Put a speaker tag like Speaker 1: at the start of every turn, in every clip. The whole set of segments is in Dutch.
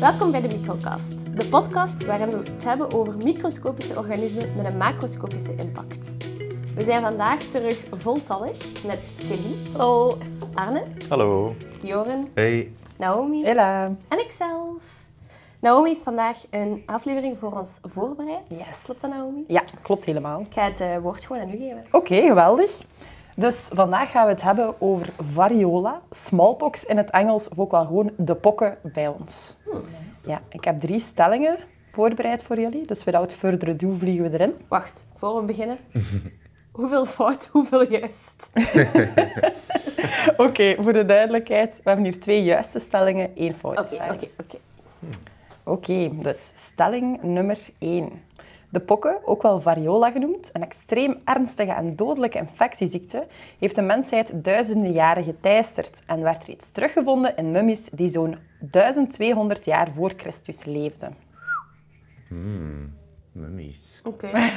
Speaker 1: Welkom bij de Microcast, de podcast waarin we het hebben over microscopische organismen met een macroscopische impact. We zijn vandaag terug voltallig met Celine,
Speaker 2: Hallo.
Speaker 1: Arne,
Speaker 3: Hallo.
Speaker 1: Joren,
Speaker 3: Hey.
Speaker 1: Naomi
Speaker 2: Hela.
Speaker 1: en ikzelf. Naomi heeft vandaag een aflevering voor ons voorbereid.
Speaker 2: Yes.
Speaker 1: Klopt dat, Naomi?
Speaker 2: Ja, klopt helemaal.
Speaker 1: Ik ga het eh, woord gewoon aan u geven.
Speaker 2: Oké, geweldig. Dus vandaag gaan we het hebben over variola, smallpox in het Engels, of ook wel gewoon de pokken bij ons. Ja, ik heb drie stellingen voorbereid voor jullie, dus without further ado vliegen we erin.
Speaker 1: Wacht, voor we beginnen. hoeveel fout, hoeveel juist?
Speaker 2: Oké, voor de duidelijkheid, we hebben hier twee juiste stellingen, één foute
Speaker 1: Oké, oké, oké.
Speaker 2: Oké, dus stelling nummer 1. De pokken, ook wel variola genoemd, een extreem ernstige en dodelijke infectieziekte, heeft de mensheid duizenden jaren geteisterd en werd reeds teruggevonden in mummies die zo'n 1200 jaar voor Christus leefden.
Speaker 3: Mummies.
Speaker 1: Oké.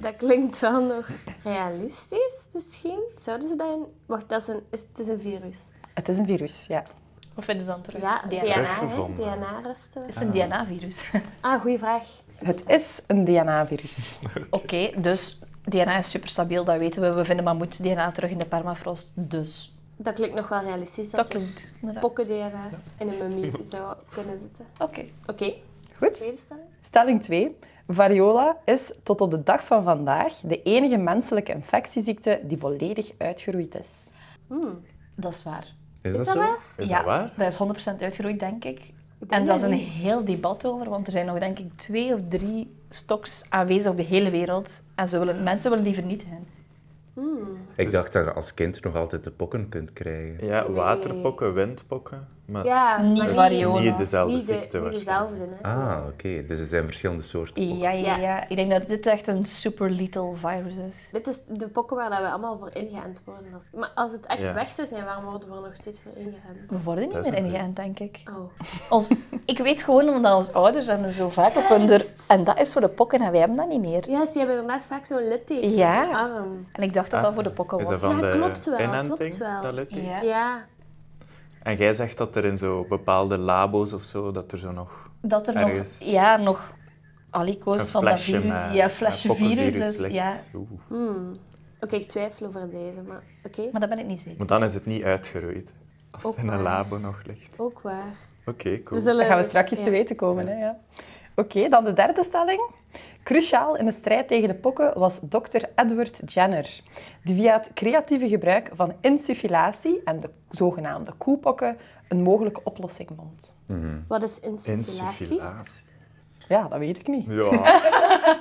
Speaker 1: dat klinkt wel nog realistisch, misschien. Zouden ze dat in... Wacht, dat is een, is, het is een virus.
Speaker 2: Het is een virus, ja.
Speaker 4: Wat vinden ze dan terug?
Speaker 1: Ja,
Speaker 4: DNA.
Speaker 1: DNA. DNA-resten.
Speaker 4: Het is een DNA-virus.
Speaker 1: Ah, goede vraag.
Speaker 2: Het is een DNA-virus.
Speaker 4: Oké, dus DNA is super stabiel, dat weten we. We vinden mammoet DNA terug in de permafrost, dus
Speaker 1: Dat klinkt nog wel realistisch. Dat,
Speaker 4: dat klinkt
Speaker 1: pokken-DNA in een mummie zou kunnen zitten.
Speaker 4: Oké.
Speaker 1: Oké,
Speaker 2: Goed.
Speaker 1: tweede stelling.
Speaker 2: Stelling 2. Variola is tot op de dag van vandaag de enige menselijke infectieziekte die volledig uitgeroeid is.
Speaker 4: Dat is waar.
Speaker 3: Is,
Speaker 1: dat
Speaker 3: zo?
Speaker 1: waar?
Speaker 3: Is
Speaker 4: ja,
Speaker 3: dat waar?
Speaker 4: dat is 100% uitgeroeid, denk ik.
Speaker 1: denk
Speaker 4: En daar is een heel debat over, want er zijn nog, denk ik, twee of drie stoks aanwezig op de hele wereld. En ze willen, mensen willen die vernietigen.
Speaker 3: Ik dacht dat je als kind nog altijd de pokken kunt krijgen.
Speaker 5: Ja, waterpokken, windpokken. Maar
Speaker 1: Ja,
Speaker 4: Niet
Speaker 1: maar
Speaker 5: niet dezelfde
Speaker 1: niet, de,
Speaker 5: ziekte
Speaker 1: niet dezelfde. Hè?
Speaker 3: Ah, oké. Dus er zijn verschillende soorten pokken.
Speaker 4: Ja, ja,
Speaker 1: Ja.
Speaker 4: Ik denk dat dit echt een super lethal virus is.
Speaker 1: Dit is de pokken waar dat we allemaal voor ingeënt worden. Als, maar als het echt
Speaker 5: Ja.
Speaker 1: weg zou zijn, waarom worden we er nog steeds voor ingeënt?
Speaker 4: We worden niet meer ingeënt, denk ik.
Speaker 1: Oh.
Speaker 4: Ons, ik weet gewoon omdat onze ouders hebben zo vaak op hun. En dat is voor de pokken en wij hebben dat niet meer.
Speaker 1: Ja, ze hebben inderdaad vaak zo'n litteken
Speaker 4: Ja.
Speaker 1: arm.
Speaker 4: En ik dacht dat
Speaker 5: Ah,
Speaker 4: dat voor de pokken
Speaker 5: Is
Speaker 4: was.
Speaker 5: dat van
Speaker 1: Ja, klopt wel,
Speaker 5: inenting,
Speaker 1: klopt wel.
Speaker 5: dat litteken?
Speaker 4: Ja.
Speaker 1: Ja.
Speaker 5: En jij zegt dat er in zo bepaalde labo's of zo, dat er zo nog...
Speaker 4: Dat er nog... Ja, nog... Alico's
Speaker 5: Een
Speaker 4: van dat virus.
Speaker 5: met-
Speaker 4: ja, flesje viruses.
Speaker 5: ligt.
Speaker 4: Ja.
Speaker 5: Oeh.
Speaker 1: Hmm. Oké, ik twijfel over deze, maar oké.
Speaker 4: Maar dat ben ik niet zeker.
Speaker 5: Maar dan is het niet uitgeroeid. Als
Speaker 1: Ook
Speaker 5: het in een
Speaker 1: waar.
Speaker 5: labo nog ligt.
Speaker 1: Ook waar.
Speaker 5: Oké, cool.
Speaker 1: We zullen...
Speaker 2: Dat gaan we straks
Speaker 1: ja.
Speaker 2: te weten komen. Hè? Ja. Oké, dan de derde stelling. Cruciaal in de strijd tegen de pokken was Dr. Edward Jenner, die via het creatieve gebruik van insufflatie en de zogenaamde koepokken een mogelijke oplossing vond.
Speaker 1: Wat is? Insufflatie.
Speaker 2: Ja, dat weet ik niet.
Speaker 5: Ja,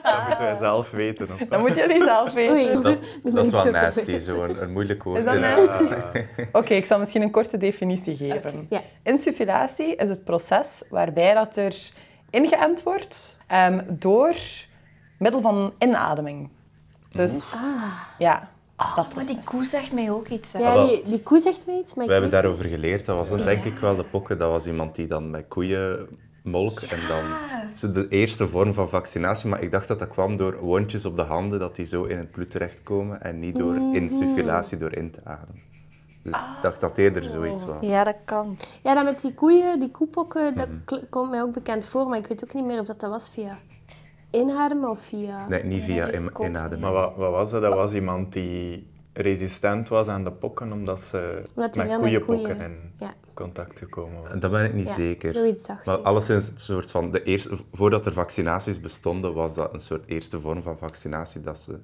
Speaker 5: dat moeten wij zelf weten. Of
Speaker 2: Dat moeten jullie zelf weten.
Speaker 1: Oei.
Speaker 3: Dat, is wel
Speaker 1: zo
Speaker 3: nasty, zo'n een moeilijk woord.
Speaker 2: Is dat
Speaker 3: in-
Speaker 2: nasty?
Speaker 5: Ja.
Speaker 2: Oké, ik zal misschien een korte definitie geven.
Speaker 1: Ja.
Speaker 2: Insufflatie is het proces waarbij dat er ingeënt wordt ehm, door middel van inademing. Dus ja, dat
Speaker 4: Maar die koe zegt mij ook iets. Hè.
Speaker 1: Ja, die, die koe zegt me iets, maar
Speaker 3: We hebben daarover geleerd. Dat was dan denk ik wel de pokken. Dat was iemand die dan met koeien molk en dan zo de eerste vorm van vaccinatie. Maar ik dacht dat dat kwam door wondjes op de handen, dat die zo in het bloed terechtkomen en niet door insufflatie, door in te ademen. Dus ik dacht dat eerder zoiets was.
Speaker 4: Ja, dat kan.
Speaker 1: Ja, dat met die koeien, die koepokken, dat kl- komt mij ook bekend voor, maar ik weet ook niet meer of dat, dat was via inademen of via...
Speaker 3: Nee, niet via in- inademen.
Speaker 5: Maar wat, wat was dat? Dat was iemand die resistent was aan de pokken, omdat ze
Speaker 1: Omdat hij
Speaker 5: met koeienpokken
Speaker 1: koeien-
Speaker 5: in
Speaker 1: Ja.
Speaker 5: contact gekomen was.
Speaker 3: Dat ben ik niet
Speaker 1: Ja,
Speaker 3: zeker.
Speaker 1: zoiets dacht
Speaker 3: Maar
Speaker 1: ik.
Speaker 3: alleszins, het soort van de eerste, voordat er vaccinaties bestonden, was dat een soort eerste vorm van vaccinatie. Dat, ze,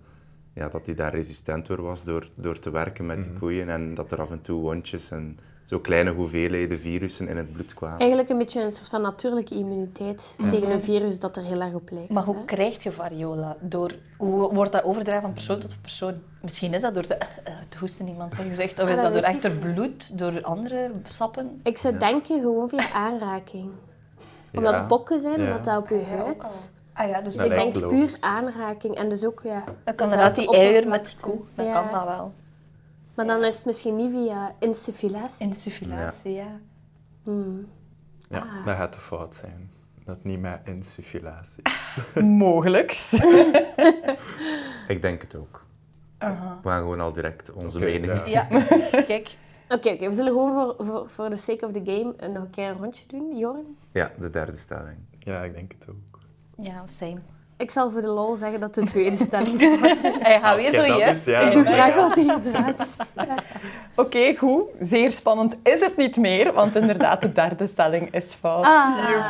Speaker 3: ja, dat die daar resistent door was door, door te werken met die koeien. En dat er af en toe wondjes en zo kleine hoeveelheden virussen in het bloed kwamen.
Speaker 1: Eigenlijk een beetje een soort van natuurlijke immuniteit tegen een virus dat er heel erg op lijkt.
Speaker 4: Maar hoe
Speaker 1: hè.
Speaker 4: krijg je variola? Door, hoe wordt dat overgedragen van persoon tot persoon? Misschien is dat door te, eh, te hoesten, iemand zijn gezegd. Of
Speaker 1: Ah,
Speaker 4: is
Speaker 1: dat
Speaker 4: dat door
Speaker 1: weet
Speaker 4: echt
Speaker 1: ik
Speaker 4: door bloed, door andere sappen?
Speaker 1: Ik zou denken gewoon via aanraking. Omdat
Speaker 5: Ja.
Speaker 1: het pokken zijn,
Speaker 5: Ja.
Speaker 1: omdat dat op je huid...
Speaker 4: Ah ja, dus
Speaker 5: Dat
Speaker 1: ik denk
Speaker 5: logisch.
Speaker 1: puur aanraking. En dus ook, ja...
Speaker 4: dan kan inderdaad die eieren met die koe. Dan
Speaker 1: Ja.
Speaker 4: kan dat wel.
Speaker 1: Maar dan is het misschien niet via insufflatie.
Speaker 4: Insufflatie, ja.
Speaker 1: Hmm.
Speaker 5: Ja,
Speaker 1: Ah.
Speaker 5: dat gaat de fout zijn. Dat niet met insufflatie.
Speaker 2: Mogelijks.
Speaker 3: Ik denk het ook. We gaan gewoon al direct onze mening.
Speaker 5: ja.
Speaker 4: Ja, kijk.
Speaker 1: Oké, oké. we zullen gewoon voor, voor, voor the sake of the game eh, nog een keer een rondje doen. Joren?
Speaker 3: Ja, de derde stelling.
Speaker 5: Ja, ik denk het ook.
Speaker 4: Ja, same.
Speaker 1: Ik zal voor de lol zeggen dat de tweede stelling fout is.
Speaker 4: Hij gaat weer zo yes.
Speaker 5: is, ja.
Speaker 1: Ik doe
Speaker 5: Ja.
Speaker 1: graag wat hij eruit.
Speaker 2: Oké, goed. Zeer spannend is het niet meer, want inderdaad, de derde stelling is fout.
Speaker 1: Ah.
Speaker 2: Ja,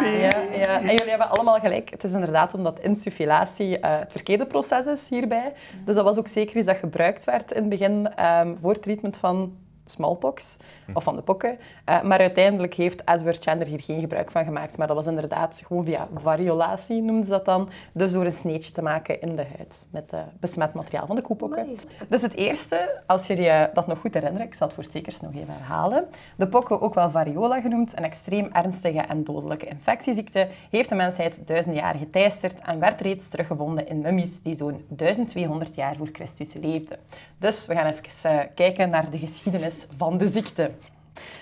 Speaker 2: ja. En jullie hebben allemaal gelijk. Het is inderdaad omdat insufflatie eh, het verkeerde proces is hierbij. Dus dat was ook zeker iets dat gebruikt werd in het begin ehm, voor het treatment van smallpox of van de pokken. Eh, maar uiteindelijk heeft Edward Jenner hier geen gebruik van gemaakt. Maar dat was inderdaad gewoon via variolatie, noemden ze dat dan. Dus door een sneetje te maken in de huid met eh, besmet materiaal van de koepokken. Dus het eerste, als je je dat nog goed herinnert, ik zal het voor het nog even herhalen. De pokken, ook wel variola genoemd, een extreem ernstige en dodelijke infectieziekte, heeft de mensheid duizenden jaren geteisterd en werd reeds teruggevonden in mummies die zo'n 1200 jaar voor Christus leefden. Dus we gaan even eh, kijken naar de geschiedenis van de ziekte.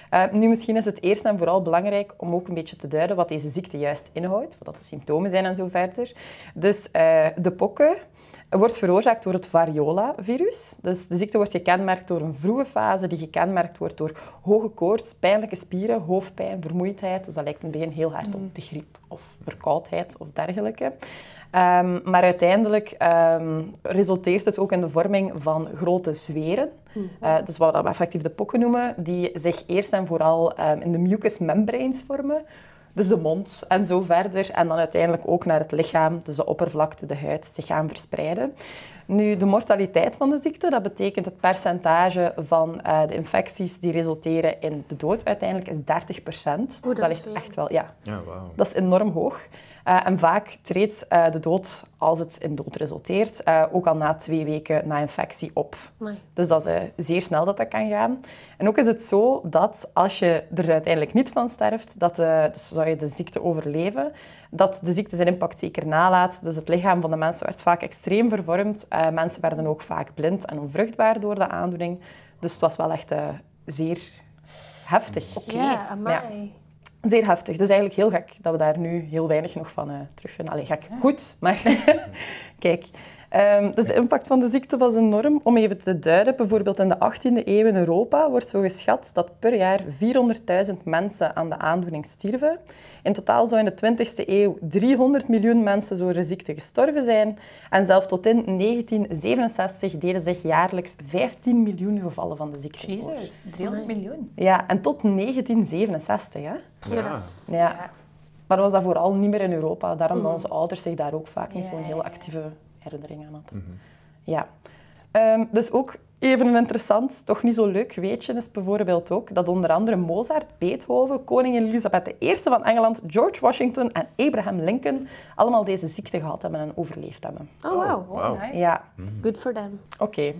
Speaker 2: Eh, nu, misschien is het eerst en vooral belangrijk om ook een beetje te duiden wat deze ziekte juist inhoudt, wat dat de symptomen zijn en zo verder. Dus eh, de pokken wordt veroorzaakt door het variola-virus. Dus de ziekte wordt gekenmerkt door een vroege fase die gekenmerkt wordt door hoge koorts, pijnlijke spieren, hoofdpijn, vermoeidheid. Dus dat lijkt in het begin heel hard op de griep of verkoudheid of dergelijke. Ehm, maar uiteindelijk ehm, resulteert het ook in de vorming van grote zweren. Eh, dus wat we effectief de pokken noemen, die zich eerst en vooral ehm, in de mucous membranes vormen. Dus de mond en zo verder. En dan uiteindelijk ook naar het lichaam, dus de oppervlakte, de huid, zich gaan verspreiden. Nu, de mortaliteit van de ziekte, dat betekent het percentage van eh, de infecties die resulteren in de dood uiteindelijk is 30 procent.
Speaker 1: Oeh, dat is veel.
Speaker 2: echt wel, ja,
Speaker 5: Ja, wauw.
Speaker 2: dat is enorm hoog. Eh, en vaak treedt eh, de dood, als het in dood resulteert, eh, ook al na twee weken na infectie op.
Speaker 1: Amai.
Speaker 2: Dus dat is zeer snel dat dat kan gaan. En ook is het zo dat als je er uiteindelijk niet van sterft, dat, eh, dus zou je de ziekte overleven, dat de ziekte zijn impact zeker nalaat. Dus het lichaam van de mensen werd vaak extreem vervormd. Eh, mensen werden ook vaak blind en onvruchtbaar door de aandoening. Dus het was wel echt eh, zeer heftig.
Speaker 1: Ja, amai.
Speaker 2: Zeer heftig. Dus eigenlijk heel gek dat we daar nu heel weinig nog van eh terugvinden. Allee, gek. Goed, maar kijk. Ehm, dus de impact van de ziekte was enorm. Om even te duiden, bijvoorbeeld in de 18e eeuw in Europa wordt zo geschat dat per jaar 400.000 mensen aan de aandoening stierven. In totaal zou in de 20e eeuw 300 miljoen mensen door de ziekte gestorven zijn. En zelfs tot in 1967 deden zich jaarlijks 15 miljoen gevallen van de ziekte voor.
Speaker 4: Jezus, 300 miljoen.
Speaker 2: Ja, en tot 1967, hè.
Speaker 1: Ja, dat is...
Speaker 2: Ja. Maar was dat vooral niet meer in Europa. Daarom dat onze ouders zich daar ook vaak niet
Speaker 4: Ja,
Speaker 2: zo'n
Speaker 4: ja,
Speaker 2: heel
Speaker 4: ja.
Speaker 2: actieve herinnering aan hadden. Ja. Ehm, dus ook even een interessant, toch niet zo leuk weetje is bijvoorbeeld ook dat onder andere Mozart, Beethoven, koningin Elisabeth I van Engeland, George Washington en Abraham Lincoln allemaal deze ziekte gehad hebben en overleefd hebben.
Speaker 1: Oh, wow.
Speaker 4: Oh,
Speaker 5: Wauw.
Speaker 4: nice.
Speaker 2: Ja,
Speaker 1: Good for them.
Speaker 2: Oké.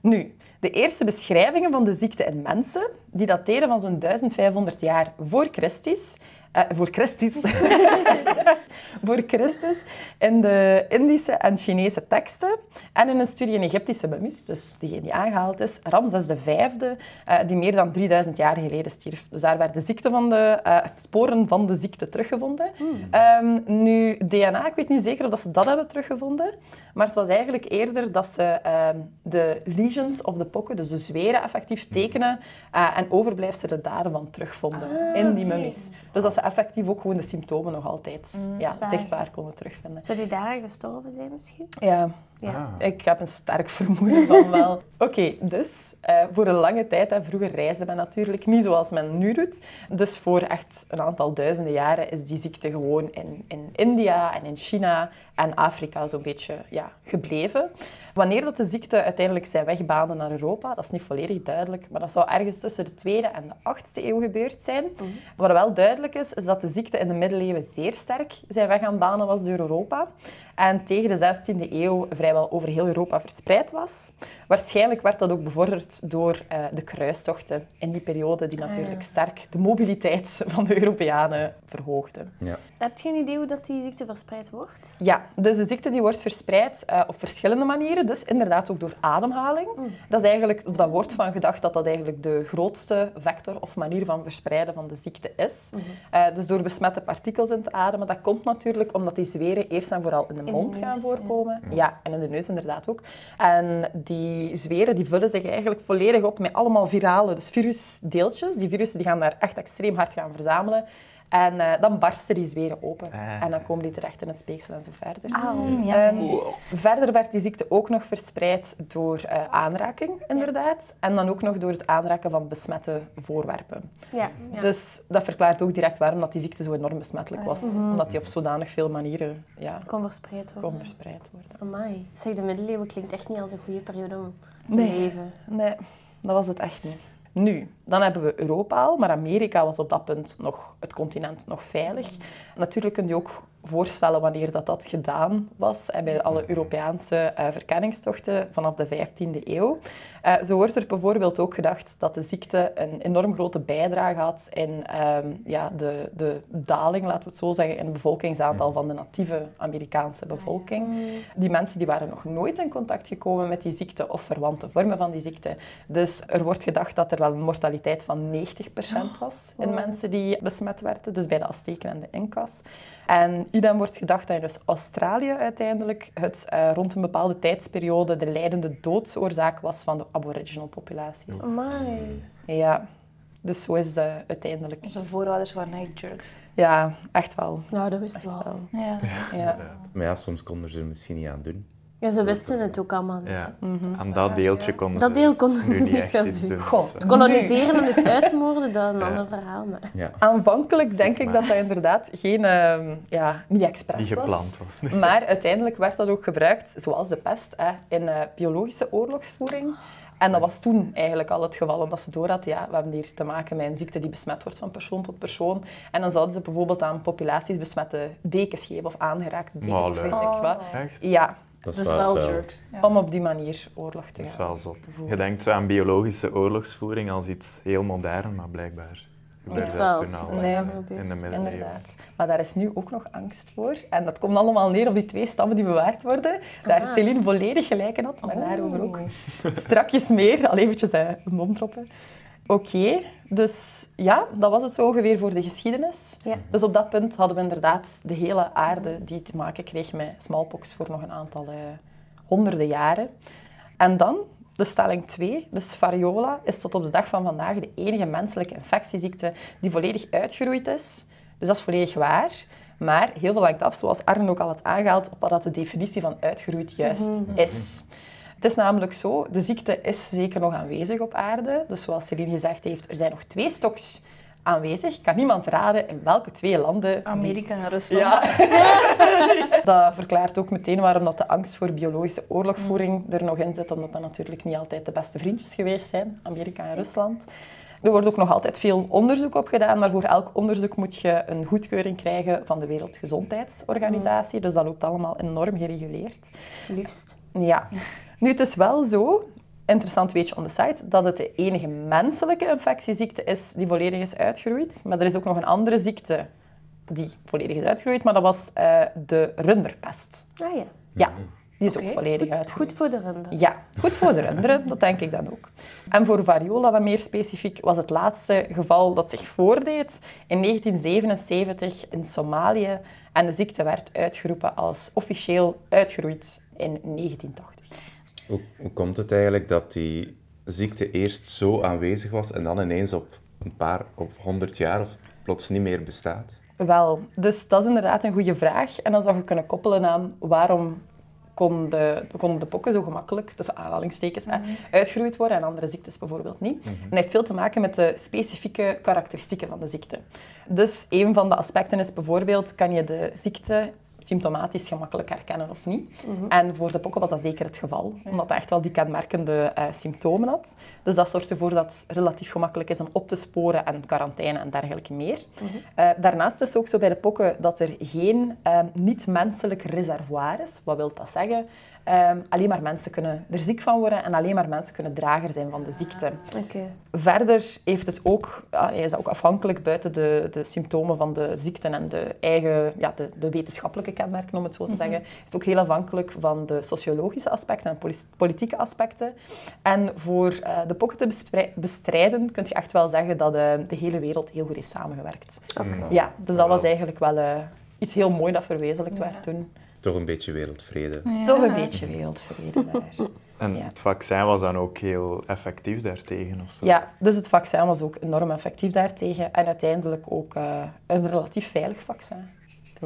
Speaker 2: Nu, de eerste beschrijvingen van de ziekte in mensen, die dateren van zo'n 1500 jaar voor Christus. Eh, voor Christus. voor Christus. In de Indische en Chinese teksten. En in een studie in Egyptische mummies, dus diegene die aangehaald is. Ramses V, eh, die meer dan 3000 jaar geleden stierf. Dus daar werden de ziekte van de, eh, sporen van de ziekte teruggevonden. Ehm, nu, DNA, ik weet niet zeker of dat ze dat hebben teruggevonden. Maar het was eigenlijk eerder dat ze ehm, de lesions of de pokken, dus de zweren, effectief tekenen en overblijfselen daarvan terugvonden in die mummies. Dus dat ze effectief ook gewoon de symptomen nog altijd ja,
Speaker 1: zalig.
Speaker 2: zichtbaar konden terugvinden.
Speaker 1: Zou die daar gestorven zijn misschien?
Speaker 2: Ja,
Speaker 1: Ja.
Speaker 5: Ah.
Speaker 2: ik heb een sterk vermoeden van wel. Oké, dus eh, voor een lange tijd, hè, vroeger reisde men natuurlijk niet zoals men nu doet. Dus voor echt een aantal duizenden jaren is die ziekte gewoon in, in India en in China en Afrika zo'n beetje ja, gebleven. Wanneer dat de ziekte uiteindelijk zijn weg baande naar Europa, dat is niet volledig duidelijk, maar dat zou ergens tussen de 2e en de 8e eeuw gebeurd zijn. Wat wel duidelijk is, is dat de ziekte in de middeleeuwen zeer sterk zijn weg aan banen was door Europa. En tegen de 16e eeuw vrijwel over heel Europa verspreid was. Waarschijnlijk werd dat ook bevorderd door eh, de kruistochten in die periode, die natuurlijk sterk de mobiliteit van de Europeanen verhoogden.
Speaker 3: Ja.
Speaker 1: Heb je een idee hoe dat die ziekte verspreid wordt?
Speaker 2: Ja, dus de ziekte die wordt verspreid eh, op verschillende manieren. Dus inderdaad ook door ademhaling. Dat is eigenlijk, of dat wordt van gedacht dat dat eigenlijk de grootste vector of manier van verspreiden van de ziekte is. Eh, dus door besmette partikels in te ademen. Dat komt natuurlijk omdat die zweren eerst en vooral in de
Speaker 1: de
Speaker 2: mond gaan
Speaker 1: ja.
Speaker 2: voorkomen. Ja. en in de neus inderdaad ook. En die zweren die vullen zich eigenlijk volledig op met allemaal virale, dus virusdeeltjes. Die virussen die gaan daar echt extreem hard gaan verzamelen. En eh, dan barsten die zweren open.
Speaker 5: Ah.
Speaker 2: En dan komen die terecht in het speeksel en zo verder.
Speaker 4: Auw, ja.
Speaker 2: Ehm, verder werd die ziekte ook nog verspreid door eh, aanraking, inderdaad. En dan ook nog door het aanraken van besmette voorwerpen.
Speaker 1: Ja, ja.
Speaker 2: Dus dat verklaart ook direct waarom dat die ziekte zo enorm besmettelijk was.
Speaker 1: Mhm.
Speaker 2: Omdat die op zodanig veel manieren ja,
Speaker 1: kon verspreid worden.
Speaker 2: kon verspreid worden.
Speaker 1: Amai. Zeg, de middeleeuwen klinkt echt niet als een goede periode om te
Speaker 2: Nee.
Speaker 1: leven.
Speaker 2: Nee, dat was het echt niet. Nu, dan hebben we Europa al, maar Amerika was op dat punt nog het continent nog veilig. Natuurlijk kun je ook voorstellen wanneer dat, dat gedaan was, en bij alle Europeaanse eh, verkenningstochten vanaf de 15e eeuw. Eh, zo wordt er bijvoorbeeld ook gedacht dat de ziekte een enorm grote bijdrage had in ehm, ja, de, de daling, laten we het zo zeggen, in het bevolkingsaantal van de natieve Amerikaanse bevolking. Die mensen die waren nog nooit in contact gekomen met die ziekte of verwante vormen van die ziekte. Dus er wordt gedacht dat er wel een mortaliteit van 90% was in mensen die besmet werden, dus bij de Azteken en de Incas. En idem wordt gedacht dat in dus Australië uiteindelijk het eh, rond een bepaalde tijdsperiode de leidende doodsoorzaak was van de aboriginal populaties.
Speaker 1: Amai.
Speaker 2: Ja, dus zo is eh, uiteindelijk...
Speaker 4: Onze voorouders waren echt jerks.
Speaker 2: Ja, echt wel.
Speaker 1: Nou, dat wist
Speaker 2: Echt
Speaker 1: wel.
Speaker 2: wel.
Speaker 4: Ja.
Speaker 2: Ja.
Speaker 3: Maar ja, soms konden ze er misschien niet aan doen.
Speaker 1: Ja, ze wisten het ook allemaal.
Speaker 5: Ja.
Speaker 2: Mhm.
Speaker 5: Aan dat deeltje konden
Speaker 1: Dat deel konden ze
Speaker 5: niet
Speaker 1: veel doen.
Speaker 5: dus,
Speaker 1: Het
Speaker 5: eh,
Speaker 1: koloniseren en het uitmoorden, dat is een
Speaker 5: Ja.
Speaker 1: ander verhaal. Maar...
Speaker 3: Ja.
Speaker 2: Aanvankelijk denk ik
Speaker 5: maar.
Speaker 2: dat dat inderdaad geen, ehm, ja, niet expres
Speaker 5: niet
Speaker 2: was.
Speaker 5: gepland was.
Speaker 2: Maar uiteindelijk werd dat ook gebruikt, zoals de pest, hè, in eh, biologische oorlogsvoering. En dat was toen eigenlijk al het geval, omdat ze door hadden, ja, we hebben hier te maken met een ziekte die besmet wordt van persoon tot persoon. En dan zouden ze bijvoorbeeld aan populaties besmette dekens geven of aangeraakte dekens,
Speaker 5: Maar
Speaker 2: of weet ik wat.
Speaker 5: Echt?
Speaker 2: Ja,
Speaker 3: Dat
Speaker 4: Dus
Speaker 3: wel
Speaker 4: jerks. Ja.
Speaker 2: om op die manier oorlog te
Speaker 5: Dat is
Speaker 2: gaan.
Speaker 5: wel zot. Je denkt zo aan biologische oorlogsvoering als iets heel modern, maar blijkbaar
Speaker 1: Iets wel
Speaker 2: Nee,
Speaker 5: in de middeleeuwen.
Speaker 2: Inderdaad. Maar daar is nu ook nog angst voor. En dat komt allemaal neer op die twee stammen die bewaard worden. Daar
Speaker 1: Ah.
Speaker 2: Celine volledig gelijk in had, maar daarover ook
Speaker 1: Oh.
Speaker 2: strakjes meer. Al eventjes eh, een mond droppen. Oké, dus ja, dat was het zo ongeveer voor de geschiedenis.
Speaker 1: Ja.
Speaker 2: Dus op dat punt hadden we inderdaad de hele aarde die te maken kreeg met smallpox voor nog een aantal eh, honderden jaren. En dan, de stelling 2, dus variola, is tot op de dag van vandaag de enige menselijke infectieziekte die volledig uitgeroeid is. Dus dat is volledig waar. Maar heel veel hangt af, zoals Arne ook al had aangehaald, op wat dat de definitie van uitgeroeid juist is. Het is namelijk zo, de ziekte is zeker nog aanwezig op aarde. Dus zoals Celine gezegd heeft, er zijn nog twee stoks aanwezig. Kan niemand raden in welke twee landen...
Speaker 4: Amerika en Rusland.
Speaker 2: Ja. dat verklaart ook meteen waarom dat de angst voor biologische oorlogvoering er nog in zit, omdat dat natuurlijk niet altijd de beste vriendjes geweest zijn, Amerika en Rusland. Er wordt ook nog altijd veel onderzoek op gedaan, maar voor elk onderzoek moet je een goedkeuring krijgen van de Wereldgezondheidsorganisatie. Dus dat loopt allemaal enorm gereguleerd.
Speaker 1: Liefst.
Speaker 2: Ja. Nu, het is wel zo, interessant weetje on the site, dat het de enige menselijke infectieziekte is die volledig is uitgeroeid. Maar er is ook nog een andere ziekte die volledig is uitgeroeid, maar dat was eh, de runderpest.
Speaker 1: Ah ja.
Speaker 2: Ja, die is ook volledig uitgeroeid.
Speaker 1: Goed voor de runderen.
Speaker 2: Ja, goed voor de runderen, dat denk ik dan ook. En voor variola dan meer specifiek was het laatste geval dat zich voordeed in 1977 in Somalië. En de ziekte werd uitgeroepen als officieel uitgeroeid in 1980.
Speaker 3: Hoe, hoe komt het eigenlijk dat die ziekte eerst zo aanwezig was en dan ineens op een paar of honderd jaar of plots niet meer bestaat?
Speaker 2: Wel, dus dat is inderdaad een goede vraag. En dan zou je kunnen koppelen aan waarom kon de, konden de pokken zo gemakkelijk, tussen aanhalingstekens, hè, uitgeroeid worden en andere ziektes bijvoorbeeld niet. En dat heeft veel te maken met de specifieke karakteristieken van de ziekte. Dus een van de aspecten is bijvoorbeeld, kan je de ziekte symptomatisch gemakkelijk herkennen of niet. En voor de pokken was dat zeker het geval, omdat hij echt wel die kenmerkende eh, symptomen had. Dus dat zorgt ervoor dat het relatief gemakkelijk is om op te sporen en quarantaine en dergelijke meer. Eh, daarnaast is het ook zo bij de pokken dat er geen eh, niet-menselijk reservoir is. Wat wil dat zeggen? Eh, alleen maar mensen kunnen er ziek van worden en alleen maar mensen kunnen drager zijn van de ziekte.
Speaker 1: Oké.
Speaker 2: Verder heeft het ook, ah, is dat ook afhankelijk buiten de, de symptomen van de ziekten en de eigen, ja, de, de wetenschappelijke kenmerken, om het zo te zeggen, is het ook heel afhankelijk van de sociologische aspecten en poli- politieke aspecten. En voor eh, de pokken te bestrijden kun je echt wel zeggen dat eh, de hele wereld heel goed heeft samengewerkt.
Speaker 1: Oké.
Speaker 2: Ja, dus dat was eigenlijk wel eh, iets heel mooi dat verwezenlijkt werd toen.
Speaker 3: Toch een beetje wereldvrede.
Speaker 2: Toch een beetje wereldvrede daar.
Speaker 5: En
Speaker 2: Ja.
Speaker 5: het vaccin was dan ook heel effectief daartegen of zo?
Speaker 2: Ja, dus het vaccin was ook enorm effectief daartegen. En uiteindelijk ook eh, een relatief veilig vaccin.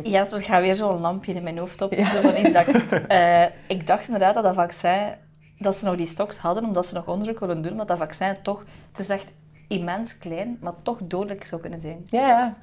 Speaker 4: Ja, zo gaat weer zo'n lampje in mijn hoofd op.
Speaker 2: Ja.
Speaker 4: Zo van iets dat ik, eh, ik dacht inderdaad dat dat vaccin, dat ze nog die stocks hadden, omdat ze nog onderzoek wilden doen, dat dat vaccin toch, het is echt immens klein, maar toch dodelijk zou kunnen zijn.
Speaker 2: Ja, ja.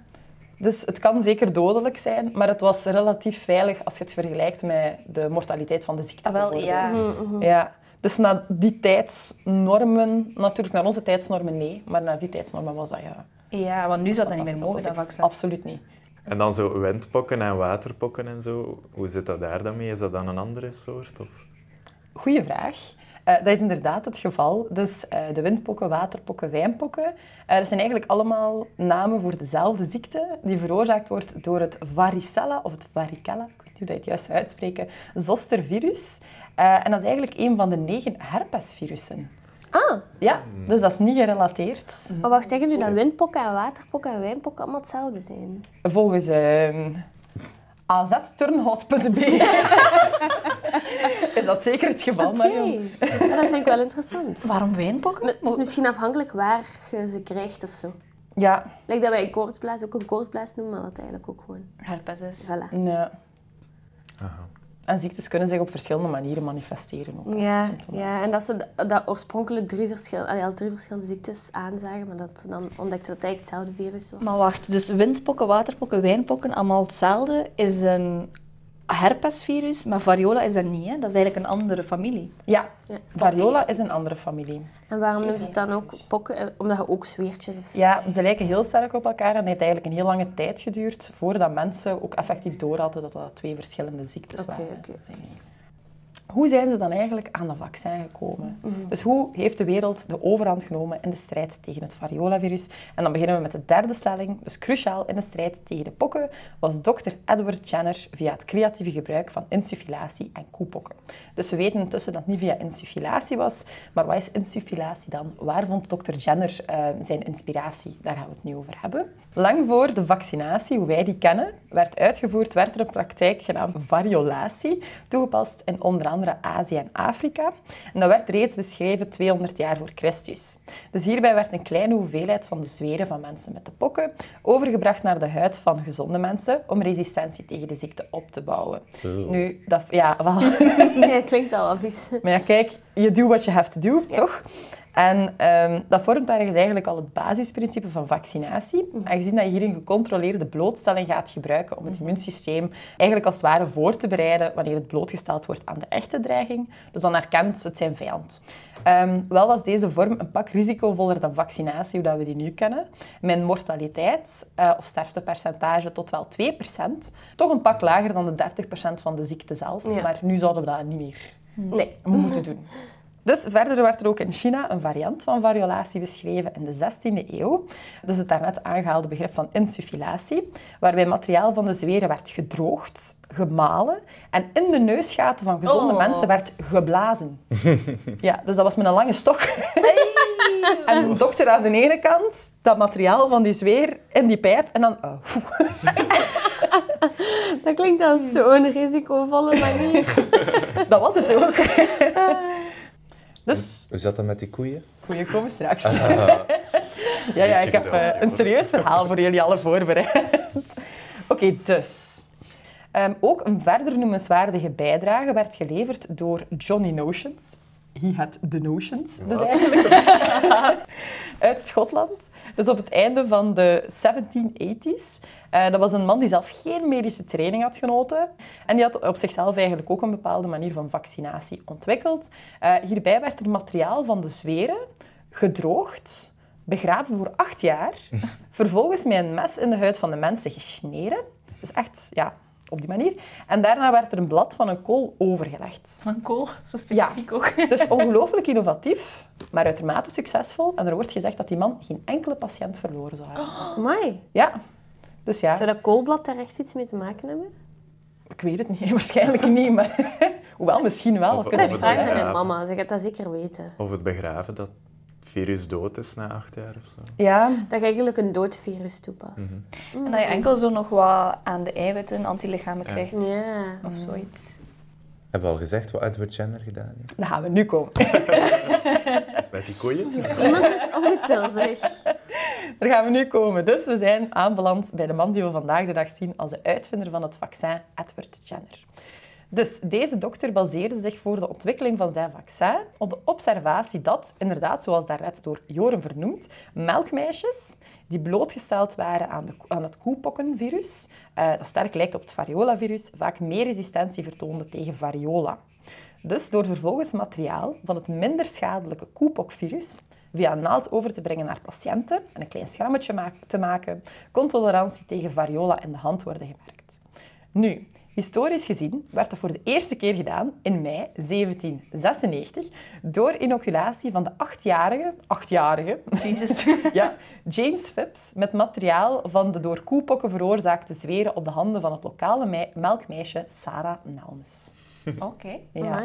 Speaker 2: Dus het kan zeker dodelijk zijn, maar het was relatief veilig als je het vergelijkt met de mortaliteit van de ziekte.
Speaker 4: Ah, wel, ja.
Speaker 2: Ja. Dus naar die tijdsnormen, natuurlijk naar onze tijdsnormen nee, maar naar die tijdsnormen was dat ja.
Speaker 4: Ja, want nu zou dat niet meer mogen, dat vaccin.
Speaker 2: Absoluut niet.
Speaker 5: En dan zo windpokken en waterpokken en zo, hoe zit dat daar dan mee? Is dat dan een andere soort? Of?
Speaker 2: Goeie vraag. Eh, dat is inderdaad het geval. Dus eh, de windpokken, waterpokken, wijnpokken, eh, dat zijn eigenlijk allemaal namen voor dezelfde ziekte die veroorzaakt wordt door het varicella of het varicella, ik weet niet hoe dat je het juist uitspreken, zostervirus. En dat is eigenlijk een van de negen herpesvirussen.
Speaker 1: Ah,
Speaker 2: Ja, dus dat is niet gerelateerd.
Speaker 1: maar wacht, zeggen nu dat windpokken en waterpokken en wijnpokken allemaal hetzelfde zijn?
Speaker 2: Volgens azturnhout.be is dat zeker het geval,
Speaker 1: Oké,
Speaker 2: Marion.
Speaker 1: Ja, dat vind ik wel interessant.
Speaker 4: Waarom wijnpokken?
Speaker 1: Het is misschien afhankelijk waar je ze krijgt of zo.
Speaker 2: Ja,
Speaker 1: Lijkt dat wij een koortsblaas ook een koortsblaas noemen, maar dat eigenlijk ook gewoon.
Speaker 4: Herpes is.
Speaker 1: Voilà.
Speaker 2: ja.
Speaker 5: Aha.
Speaker 2: En ziektes kunnen zich op verschillende manieren manifesteren. Ook,
Speaker 1: Ja, ja, en dat ze dat oorspronkelijk drie verschillende, als drie verschillende ziektes aanzagen, maar dat ze dan ontdekten dat het eigenlijk hetzelfde virus was.
Speaker 4: Maar wacht, dus windpokken, waterpokken, wijnpokken, allemaal hetzelfde, is een herpesvirus, maar variola is dat niet, hè? Dat is eigenlijk een andere familie.
Speaker 2: Ja,
Speaker 1: Ja.
Speaker 2: variola is een andere familie.
Speaker 1: En waarom noemen ze het dan ook pokken? Eh, Omdat je ook zweertjes of zo
Speaker 2: Ja, ze lijken heel sterk op elkaar en het heeft eigenlijk een heel lange tijd geduurd voordat mensen ook effectief door hadden dat dat twee verschillende ziektes waren.
Speaker 1: oké, oké.
Speaker 2: Hoe zijn ze dan eigenlijk aan de vaccin gekomen? Dus hoe heeft de wereld de overhand genomen in de strijd tegen het variola-virus? En dan beginnen we met de derde stelling. Dus cruciaal in de strijd tegen de pokken was dokter Edward Jenner via het creatieve gebruik van insufflatie en koepokken. Dus we weten intussen dat het niet via insufflatie was. Maar wat is insufflatie dan? Waar vond dokter Jenner eh, zijn inspiratie? Daar gaan we het nu over hebben. Lang voor de vaccinatie, hoe wij die kennen, werd uitgevoerd, werd er een praktijk genaamd variolatie toegepast in onder andere Azië en Afrika. En dat werd reeds beschreven 200 jaar voor Christus. Dus hierbij werd een kleine hoeveelheid van de zweren van mensen met de pokken overgebracht naar de huid van gezonde mensen om resistentie tegen de ziekte op te bouwen. Nu, dat, ja, wel.
Speaker 1: Ja, klinkt wel wat vies.
Speaker 2: Maar ja, kijk, je doet what you have to do, toch? En ehm, dat vormt ergens eigenlijk al het basisprincipe van vaccinatie. Aangezien dat je hier een gecontroleerde blootstelling gaat gebruiken om het immuunsysteem eigenlijk als het ware voor te bereiden wanneer het blootgesteld wordt aan de echte dreiging. Dus dan herkent het zijn vijand. Ehm, wel was deze vorm een pak risicovoller dan vaccinatie, hoe dat we die nu kennen. Een mortaliteit eh, of sterftepercentage tot wel 2%. Toch een pak lager dan de 30% van de ziekte zelf.
Speaker 1: Ja.
Speaker 2: Maar nu zouden we dat niet meer
Speaker 1: Nee.
Speaker 2: moeten doen. Dus verder werd er ook in China een variant van variolatie beschreven in de 16e eeuw. Dus het daarnet aangehaalde begrip van insufflatie, waarbij materiaal van de zweren werd gedroogd, gemalen en in de neusgaten van gezonde
Speaker 1: Oh.
Speaker 2: mensen werd geblazen. ja, dus dat was met een lange stok. en een dokter aan de ene kant, dat materiaal van die zweer in die pijp en dan... oh.
Speaker 1: Dat klinkt als zo'n risicovolle manier.
Speaker 2: dat was het ook. Dus
Speaker 3: Hoe zat dat met die koeien?
Speaker 2: Goeie, komen straks. ja, ja, ik heb eh, een serieus verhaal voor jullie alle voorbereid. Oké, dus. Ehm, ook een verder noemenswaardige bijdrage werd geleverd door Johnny Notions. He had the notions, dus eigenlijk. Uit Schotland. Dus op het einde van de 1780s. Eh, dat was een man die zelf geen medische training had genoten. En die had op zichzelf eigenlijk ook een bepaalde manier van vaccinatie ontwikkeld. Eh, hierbij werd er materiaal van de zweren gedroogd, begraven voor acht jaar, vervolgens met een mes in de huid van de mensen gesneden. Dus echt, ja, op die manier. En daarna werd er een blad van een kool overgelegd.
Speaker 4: Van kool, zo specifiek ook.
Speaker 2: Dus ongelooflijk innovatief, maar uitermate succesvol. En er wordt gezegd dat die man geen enkele patiënt verloren zou hebben.
Speaker 1: Amai.
Speaker 2: Ja, dus ja,
Speaker 1: Zou dat koolblad daar echt iets mee te maken hebben?
Speaker 2: ik weet het niet. Waarschijnlijk niet, maar... Hoewel, misschien wel.
Speaker 5: Of-
Speaker 2: we kunnen zeggen.
Speaker 1: naar mijn mama, ze gaat dat zeker weten.
Speaker 5: Of het begraven, dat virus dood is na acht jaar of zo.
Speaker 2: Ja,
Speaker 1: Dat je eigenlijk een dood virus toepast.
Speaker 4: En dat je enkel zo nog wat aan de eiwitten, antilichamen
Speaker 5: Ja.
Speaker 4: krijgt.
Speaker 1: Ja.
Speaker 4: Of zoiets.
Speaker 3: Hebben we al gezegd wat Edward Jenner gedaan heeft?
Speaker 2: daar gaan we nu komen.
Speaker 5: Dus met die koeien.
Speaker 1: Iemand is ongeduldig.
Speaker 2: Daar gaan we nu komen. Dus we zijn aanbeland bij de man die we vandaag de dag zien als de uitvinder van het vaccin, Edward Jenner. Dus deze dokter baseerde zich voor de ontwikkeling van zijn vaccin op de observatie dat, inderdaad, zoals daarnet door Joren vernoemd, melkmeisjes die blootgesteld waren aan, de, aan het koepokkenvirus, eh, dat sterk lijkt op het variolavirus, vaak meer resistentie vertoonden tegen variola. Dus door vervolgens materiaal van het minder schadelijke koepokvirus via een naald over te brengen naar patiënten en een klein schrammetje te maken, kon tolerantie tegen variola in de hand worden gemerkt. Nu, historisch gezien werd dat voor de eerste keer gedaan in mei 1796 door inoculatie van de achtjarige, achtjarige
Speaker 4: Jezus.
Speaker 2: ja, James Phipps met materiaal van de door koepokken veroorzaakte zweren op de handen van het lokale mei- melkmeisje Sarah Nelmes.
Speaker 4: Oké.
Speaker 2: Ja.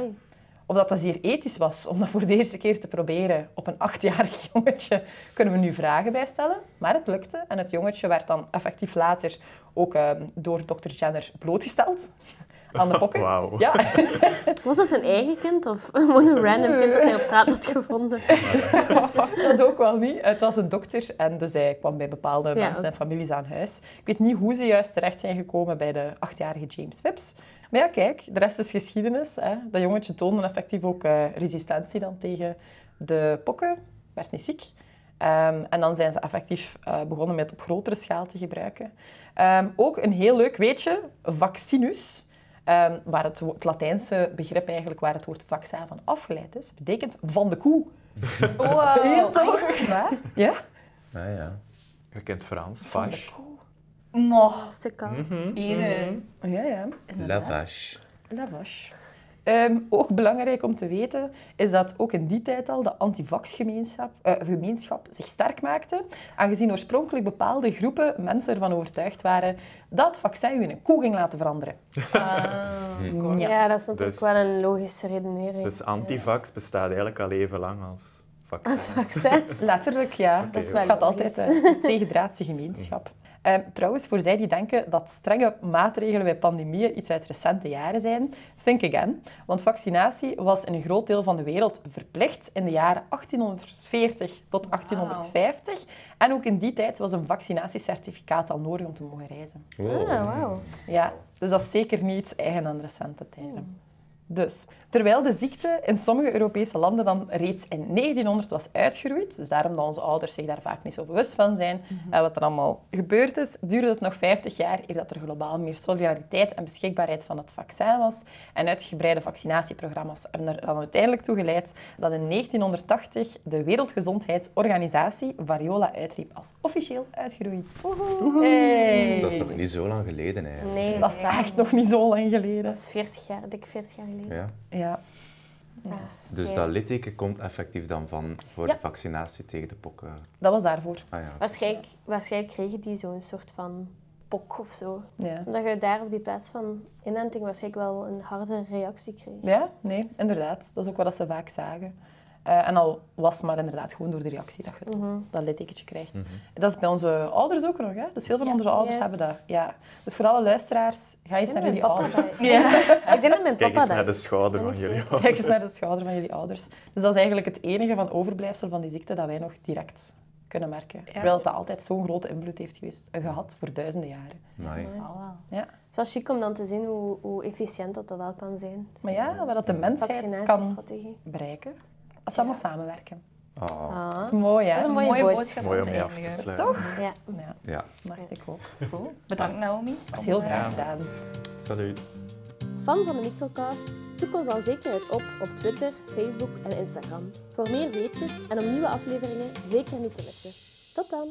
Speaker 2: Of dat dat zeer ethisch was om dat voor de eerste keer te proberen op een achtjarig jongetje, kunnen we nu vragen bij stellen. Maar het lukte en het jongetje werd dan effectief later ook eh, door dokter Jenner blootgesteld aan de pokken.
Speaker 5: Wauw.
Speaker 2: Ja,
Speaker 1: Was dat zijn eigen kind of gewoon een random kind dat hij op straat had gevonden?
Speaker 2: dat ook wel niet. Het was een dokter en dus hij kwam bij bepaalde
Speaker 1: Ja,
Speaker 2: mensen en families aan huis. Ik weet niet hoe ze juist terecht zijn gekomen bij de achtjarige James Phipps. Maar ja, kijk, de rest is geschiedenis. Hè. Dat jongetje toonde effectief ook eh, resistentie dan tegen de pokken. Werd niet ziek. Ehm, en dan zijn ze effectief eh, begonnen met op grotere schaal te gebruiken. Ehm, ook een heel leuk weetje, vaccinus. ehm, waar het, Latijnse begrip eigenlijk waar het woord vaccin van afgeleid is, betekent van de koe.
Speaker 4: Wow.
Speaker 2: Heel toch?
Speaker 4: Echt waar?
Speaker 2: Ja?
Speaker 3: Ah ja.
Speaker 5: Je kent Frans,
Speaker 2: Van de koe.
Speaker 1: Is te koud.
Speaker 4: Hier. eh,
Speaker 2: Ja, ja.
Speaker 4: inderdaad.
Speaker 3: Lavage.
Speaker 2: Lavash. Ehm, ook belangrijk om te weten is dat ook in die tijd al de antivax-gemeenschap eh, gemeenschap zich sterk maakte, aangezien oorspronkelijk bepaalde groepen mensen ervan overtuigd waren dat het vaccin u in een koe ging laten veranderen.
Speaker 4: Ah,
Speaker 2: Ja.
Speaker 1: Ja, dat is natuurlijk
Speaker 5: Dus-
Speaker 1: wel een logische redenering.
Speaker 5: Dus antivax bestaat eigenlijk al even lang als
Speaker 1: Als
Speaker 5: vaccin.
Speaker 1: vaccins.
Speaker 2: Letterlijk, ja.
Speaker 5: Dat is
Speaker 2: het
Speaker 1: wel
Speaker 2: gaat altijd
Speaker 1: logisch.
Speaker 2: eh, tegendraadse gemeenschap. Ehm, trouwens, voor zij die denken dat strenge maatregelen bij pandemieën iets uit recente jaren zijn, think again. Want vaccinatie was in een groot deel van de wereld verplicht in de jaren 1840 tot 1850. En ook in die tijd was een vaccinatiecertificaat al nodig om te mogen reizen.
Speaker 3: Wow.
Speaker 1: Ah, wauw.
Speaker 2: Ja, dus dat is zeker niet eigen aan recente tijden. Dus, terwijl de ziekte in sommige Europese landen dan reeds in 1900 was uitgeroeid, dus daarom dat onze ouders zich daar vaak niet zo bewust van zijn, en wat er allemaal gebeurd is, duurde het nog 50 jaar eer dat er globaal meer solidariteit en beschikbaarheid van het vaccin was. En uitgebreide vaccinatieprogramma's hebben er dan uiteindelijk toe geleid dat in 1980 de Wereldgezondheidsorganisatie variola uitriep als officieel uitgeroeid. Hey.
Speaker 3: Dat is nog niet zo lang geleden eigenlijk.
Speaker 1: Nee,
Speaker 2: Dat is echt nog niet zo lang geleden.
Speaker 1: dat is 40 jaar, dik 40 jaar geleden.
Speaker 3: Ja.
Speaker 2: Ja.
Speaker 1: Ja.
Speaker 3: Dus
Speaker 1: Ja.
Speaker 3: dat litteken komt effectief dan van voor
Speaker 2: Ja.
Speaker 3: de vaccinatie tegen de pokken.
Speaker 2: Dat was daarvoor.
Speaker 3: Ah ja.
Speaker 1: Waarschijnlijk, waarschijnlijk kregen die zo'n soort van pok of zo.
Speaker 2: Ja.
Speaker 1: Omdat je daar op die plaats van inenting waarschijnlijk wel een harde reactie kreeg.
Speaker 2: ja, nee, inderdaad. Dat is ook wat ze vaak zagen. Eh, en al was het maar inderdaad gewoon door de reactie dat je
Speaker 1: Mhm.
Speaker 2: dat littekentje krijgt. Dat is bij onze ouders ook nog. Hè? Dus veel van
Speaker 4: Ja.
Speaker 2: onze ouders
Speaker 1: Ja.
Speaker 2: hebben dat. Ja. Dus voor alle luisteraars, ga eens naar jullie ouders.
Speaker 1: dat- Ik denk dat mijn
Speaker 5: Kijk
Speaker 1: papa
Speaker 5: eens
Speaker 1: dat
Speaker 5: naar de schouder van jullie
Speaker 1: zeker.
Speaker 2: Kijk eens naar de schouder van jullie ouders. Dus dat is eigenlijk het enige van overblijfsel van die ziekte dat wij nog direct kunnen merken. Terwijl het dat altijd zo'n grote invloed heeft geweest, eh, gehad voor duizenden jaren.
Speaker 4: Wel.
Speaker 2: Ja.
Speaker 1: Het is wel chic om dan te zien hoe, hoe efficiënt dat, dat wel kan zijn.
Speaker 2: Maar ja, wat dat de mensheid kan
Speaker 1: Vaccinatiestrategie.
Speaker 2: bereiken, als we allemaal samenwerken.
Speaker 3: Ah,
Speaker 2: Dat
Speaker 1: Ah.
Speaker 2: is mooi, hè?
Speaker 1: Dat is een mooie
Speaker 4: mooie
Speaker 1: boodschap.
Speaker 4: boodschap
Speaker 5: Mooi
Speaker 4: om te
Speaker 5: mee af te
Speaker 4: eindigen.
Speaker 5: sluiten.
Speaker 2: Toch?
Speaker 1: Ja.
Speaker 2: Ja,
Speaker 3: ja.
Speaker 2: dacht ik ook.
Speaker 4: Cool. Bedankt Naomi.
Speaker 2: Dat is heel graag gedaan.
Speaker 5: Salut.
Speaker 1: Fan van de Microcast? Zoek ons dan zeker eens op op Twitter, Facebook en Instagram. Voor meer weetjes en om nieuwe afleveringen zeker niet te missen. Tot dan!